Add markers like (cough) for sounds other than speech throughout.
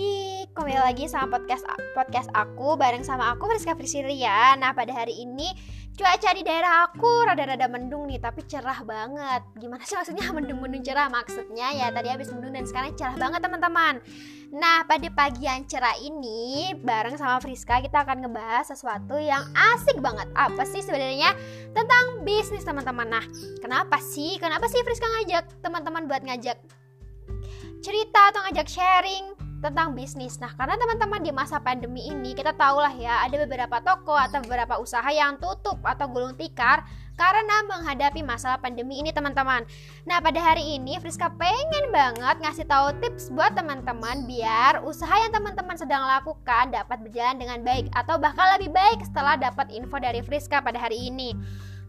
pagi, kembali lagi sama podcast podcast aku bareng sama aku Friska Priscilia. Nah pada hari ini cuaca di daerah aku rada-rada mendung nih tapi cerah banget. Gimana sih maksudnya (laughs) mendung-mendung cerah? Maksudnya ya tadi habis mendung dan sekarang cerah banget teman-teman. Nah pada pagi yang cerah ini bareng sama Friska kita akan ngebahas sesuatu yang asik banget. Apa sih sebenarnya tentang bisnis teman-teman? Nah kenapa sih? Kenapa sih Friska ngajak teman-teman buat ngajak cerita atau ngajak sharing tentang bisnis. Nah, karena teman-teman di masa pandemi ini kita tahu lah ya, ada beberapa toko atau beberapa usaha yang tutup atau gulung tikar karena menghadapi masalah pandemi ini teman-teman. Nah, pada hari ini Friska pengen banget ngasih tahu tips buat teman-teman biar usaha yang teman-teman sedang lakukan dapat berjalan dengan baik atau bahkan lebih baik setelah dapat info dari Friska pada hari ini.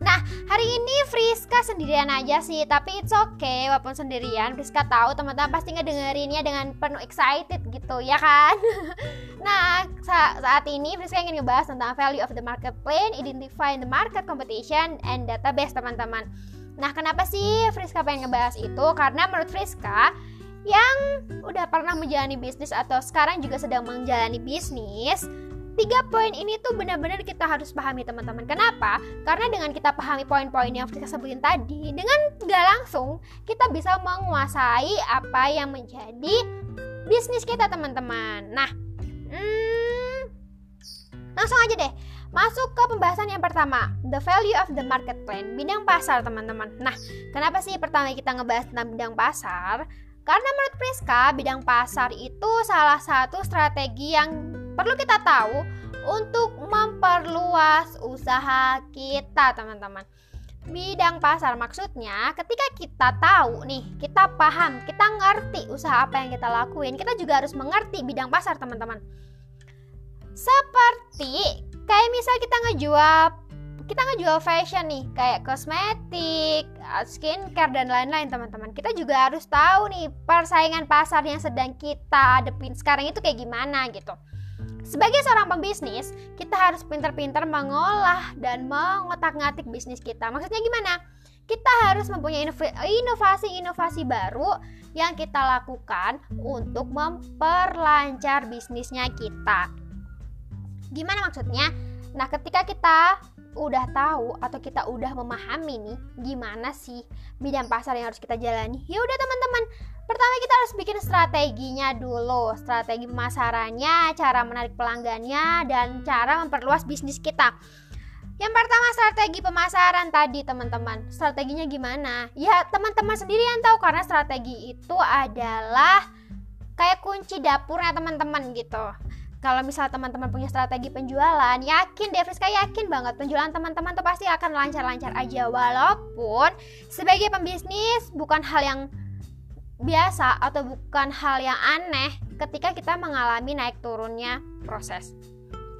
Nah, hari ini Friska sendirian aja sih, tapi it's okay walaupun sendirian. Friska tahu teman-teman pasti ngedengerinnya dengan penuh excited gitu, ya kan? (laughs) nah, sa saat ini Friska ingin ngebahas tentang value of the market plan, identify the market competition, and database teman-teman. Nah, kenapa sih Friska pengen ngebahas itu? Karena menurut Friska, yang udah pernah menjalani bisnis atau sekarang juga sedang menjalani bisnis, Tiga poin ini tuh benar-benar kita harus pahami teman-teman. Kenapa? Karena dengan kita pahami poin-poin yang kita sebutin tadi, dengan nggak langsung kita bisa menguasai apa yang menjadi bisnis kita teman-teman. Nah, hmm, langsung aja deh. Masuk ke pembahasan yang pertama, the value of the market plan, bidang pasar teman-teman. Nah, kenapa sih pertama kita ngebahas tentang bidang pasar? Karena menurut Priska, bidang pasar itu salah satu strategi yang perlu kita tahu untuk memperluas usaha kita, teman-teman. Bidang pasar maksudnya ketika kita tahu nih, kita paham, kita ngerti usaha apa yang kita lakuin, kita juga harus mengerti bidang pasar, teman-teman. Seperti kayak misal kita ngejual kita ngejual fashion nih kayak kosmetik, skincare dan lain-lain teman-teman. Kita juga harus tahu nih persaingan pasar yang sedang kita hadepin sekarang itu kayak gimana gitu. Sebagai seorang pembisnis, kita harus pintar-pintar mengolah dan mengotak-ngatik bisnis kita. Maksudnya gimana? Kita harus mempunyai inovasi-inovasi baru yang kita lakukan untuk memperlancar bisnisnya kita. Gimana maksudnya? Nah, ketika kita udah tahu atau kita udah memahami nih gimana sih bidang pasar yang harus kita jalani ya udah teman-teman. Pertama kita harus bikin strateginya dulu. Strategi pemasarannya cara menarik pelanggannya dan cara memperluas bisnis kita. Yang pertama strategi pemasaran tadi teman-teman. Strateginya gimana? Ya teman-teman sendiri yang tahu karena strategi itu adalah kayak kunci dapurnya teman-teman gitu kalau misal teman-teman punya strategi penjualan, yakin deh Friska yakin banget penjualan teman-teman tuh pasti akan lancar-lancar aja walaupun sebagai pembisnis bukan hal yang biasa atau bukan hal yang aneh ketika kita mengalami naik turunnya proses.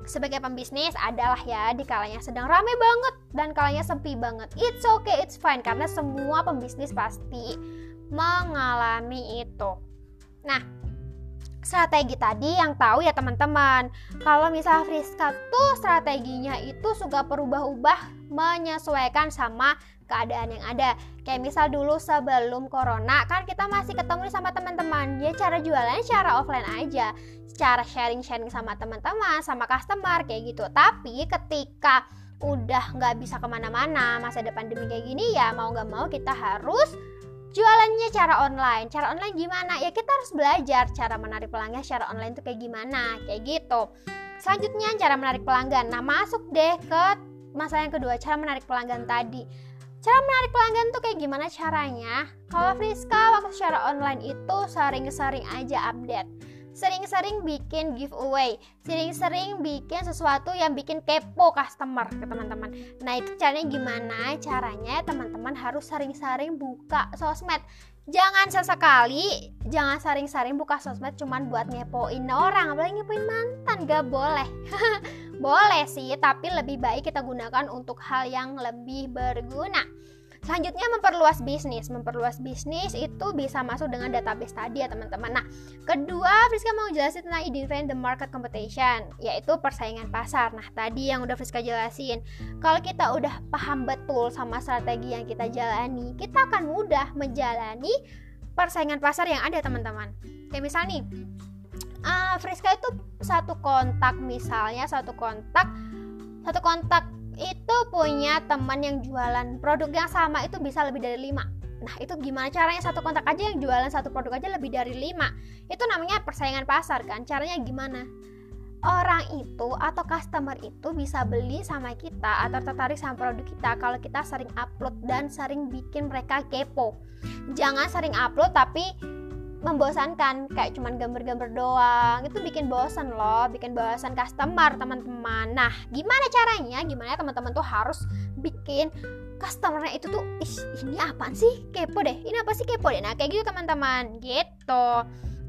Sebagai pembisnis adalah ya di kalanya sedang rame banget dan kalanya sepi banget. It's okay, it's fine karena semua pembisnis pasti mengalami itu. Nah, strategi tadi yang tahu ya teman-teman. Kalau misal Friska tuh strateginya itu suka berubah-ubah menyesuaikan sama keadaan yang ada. Kayak misal dulu sebelum corona kan kita masih ketemu sama teman-teman. Ya cara jualannya cara offline aja. Cara sharing-sharing sama teman-teman sama customer kayak gitu. Tapi ketika udah nggak bisa ke mana-mana masa depan demi kayak gini ya mau nggak mau kita harus cara online. Cara online gimana? Ya kita harus belajar cara menarik pelanggan secara online itu kayak gimana? Kayak gitu. Selanjutnya cara menarik pelanggan. Nah masuk deh ke masalah yang kedua cara menarik pelanggan tadi. Cara menarik pelanggan tuh kayak gimana caranya? Kalau Friska waktu secara online itu sering-sering aja update. Sering-sering bikin giveaway, sering-sering bikin sesuatu yang bikin kepo customer ke teman-teman. Nah, itu caranya gimana? Caranya teman-teman harus sering-sering buka sosmed. Jangan sesekali, jangan sering-sering buka sosmed cuman buat ngepoin orang, apalagi ngepoin mantan, gak boleh. (laughs) boleh sih, tapi lebih baik kita gunakan untuk hal yang lebih berguna. Selanjutnya memperluas bisnis. Memperluas bisnis itu bisa masuk dengan database tadi ya teman-teman. Nah, kedua Friska mau jelasin tentang identifying the market competition, yaitu persaingan pasar. Nah, tadi yang udah Friska jelasin. Kalau kita udah paham betul sama strategi yang kita jalani, kita akan mudah menjalani persaingan pasar yang ada teman-teman. Kayak misal nih, uh, Friska itu satu kontak misalnya satu kontak satu kontak itu punya teman yang jualan produk yang sama itu bisa lebih dari lima. Nah itu gimana caranya? Satu kontak aja yang jualan satu produk aja lebih dari lima. Itu namanya persaingan pasar kan? Caranya gimana? Orang itu atau customer itu bisa beli sama kita atau tertarik sama produk kita Kalau kita sering upload dan sering bikin mereka kepo. Jangan sering upload tapi membosankan kayak cuman gambar-gambar doang. Itu bikin bosan loh bikin bosan customer teman-teman. Nah gimana caranya? Gimana teman-teman tuh harus bikin customernya itu tuh Ih, ini apa sih? Kepo deh. Ini apa sih kepo deh? Nah kayak gitu teman-teman. Gitu.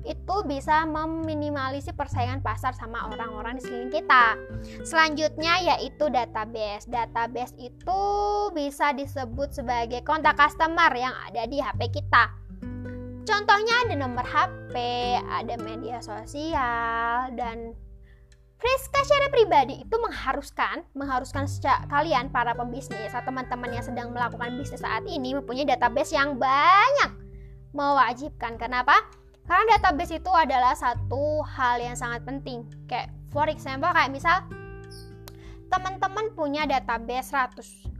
Itu bisa meminimalisir persaingan pasar sama orang-orang di sekeliling kita. Selanjutnya yaitu database. Database itu bisa disebut sebagai kontak customer yang ada di HP kita. Contohnya ada nomor HP, ada media sosial, dan Friska secara pribadi itu mengharuskan mengharuskan kalian para pembisnis atau teman-teman yang sedang melakukan bisnis saat ini mempunyai database yang banyak mewajibkan. Kenapa? Karena database itu adalah satu hal yang sangat penting. Kayak for example kayak misal teman-teman punya database 100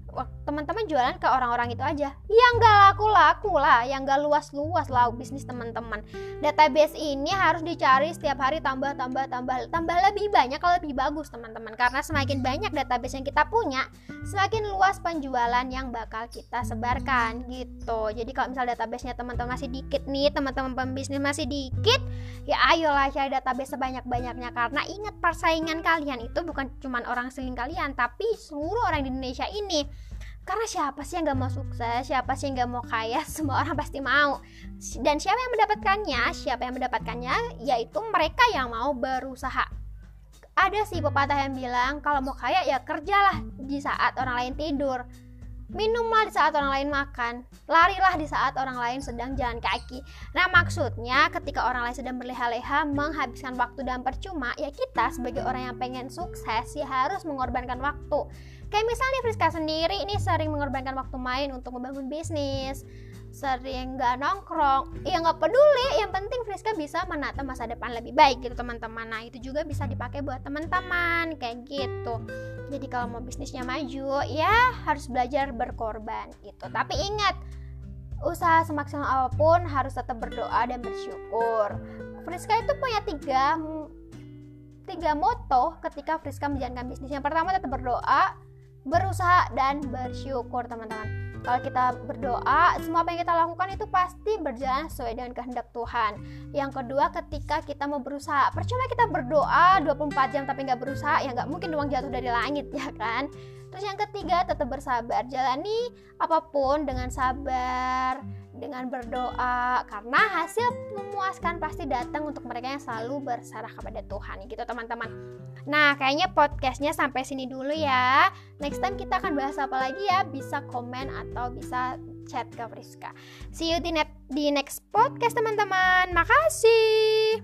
teman-teman jualan ke orang-orang itu aja. Yang gak laku-laku lah yang gak luas-luas lah bisnis teman-teman. Database ini harus dicari setiap hari tambah tambah tambah tambah lebih banyak kalau lebih bagus teman-teman. Karena semakin banyak database yang kita punya semakin luas penjualan yang bakal kita sebarkan gitu. Jadi kalau misal databasenya teman-teman masih dikit nih teman-teman pembisnis masih dikit ya ayolah cari database sebanyak-banyaknya. Karena ingat persaingan kalian itu bukan cuma orang seling kalian tapi seluruh orang di Indonesia ini karena siapa sih yang gak mau sukses? Siapa sih yang gak mau kaya? (laughs) Semua orang pasti mau. Dan siapa yang mendapatkannya? Siapa yang mendapatkannya? Yaitu mereka yang mau berusaha. Ada sih pepatah yang bilang kalau mau kaya ya kerjalah di saat orang lain tidur minumlah di saat orang lain makan, larilah di saat orang lain sedang jalan kaki. Nah, maksudnya ketika orang lain sedang berleha-leha menghabiskan waktu dan percuma, ya kita sebagai orang yang pengen sukses ya harus mengorbankan waktu. Kayak misalnya Friska sendiri ini sering mengorbankan waktu main untuk membangun bisnis, sering nggak nongkrong, ya nggak peduli. Yang penting Friska bisa menata masa depan lebih baik gitu teman-teman. Nah itu juga bisa dipakai buat teman-teman kayak gitu. Jadi kalau mau bisnisnya maju, ya harus belajar berkorban gitu. Tapi ingat, usaha semaksimal apa pun harus tetap berdoa dan bersyukur. Friska itu punya tiga tiga moto ketika Friska menjalankan bisnis. Yang pertama tetap berdoa, berusaha dan bersyukur teman-teman kalau kita berdoa semua apa yang kita lakukan itu pasti berjalan sesuai dengan kehendak Tuhan. Yang kedua ketika kita mau berusaha percuma kita berdoa 24 jam tapi nggak berusaha ya nggak mungkin uang jatuh dari langit (laughs) ya kan? Terus yang ketiga tetap bersabar. Jalani apa pun dengan sabar dengan berdoa karena hasil memuaskan pasti datang untuk mereka yang selalu berserah kepada Tuhan gitu teman-teman. Nah kayaknya podcastnya sampai sini dulu ya. Next time kita akan bahas apa lagi ya? Bisa komen atau bisa chat ke Friska see you di, net, di next podcast teman-teman. Makasih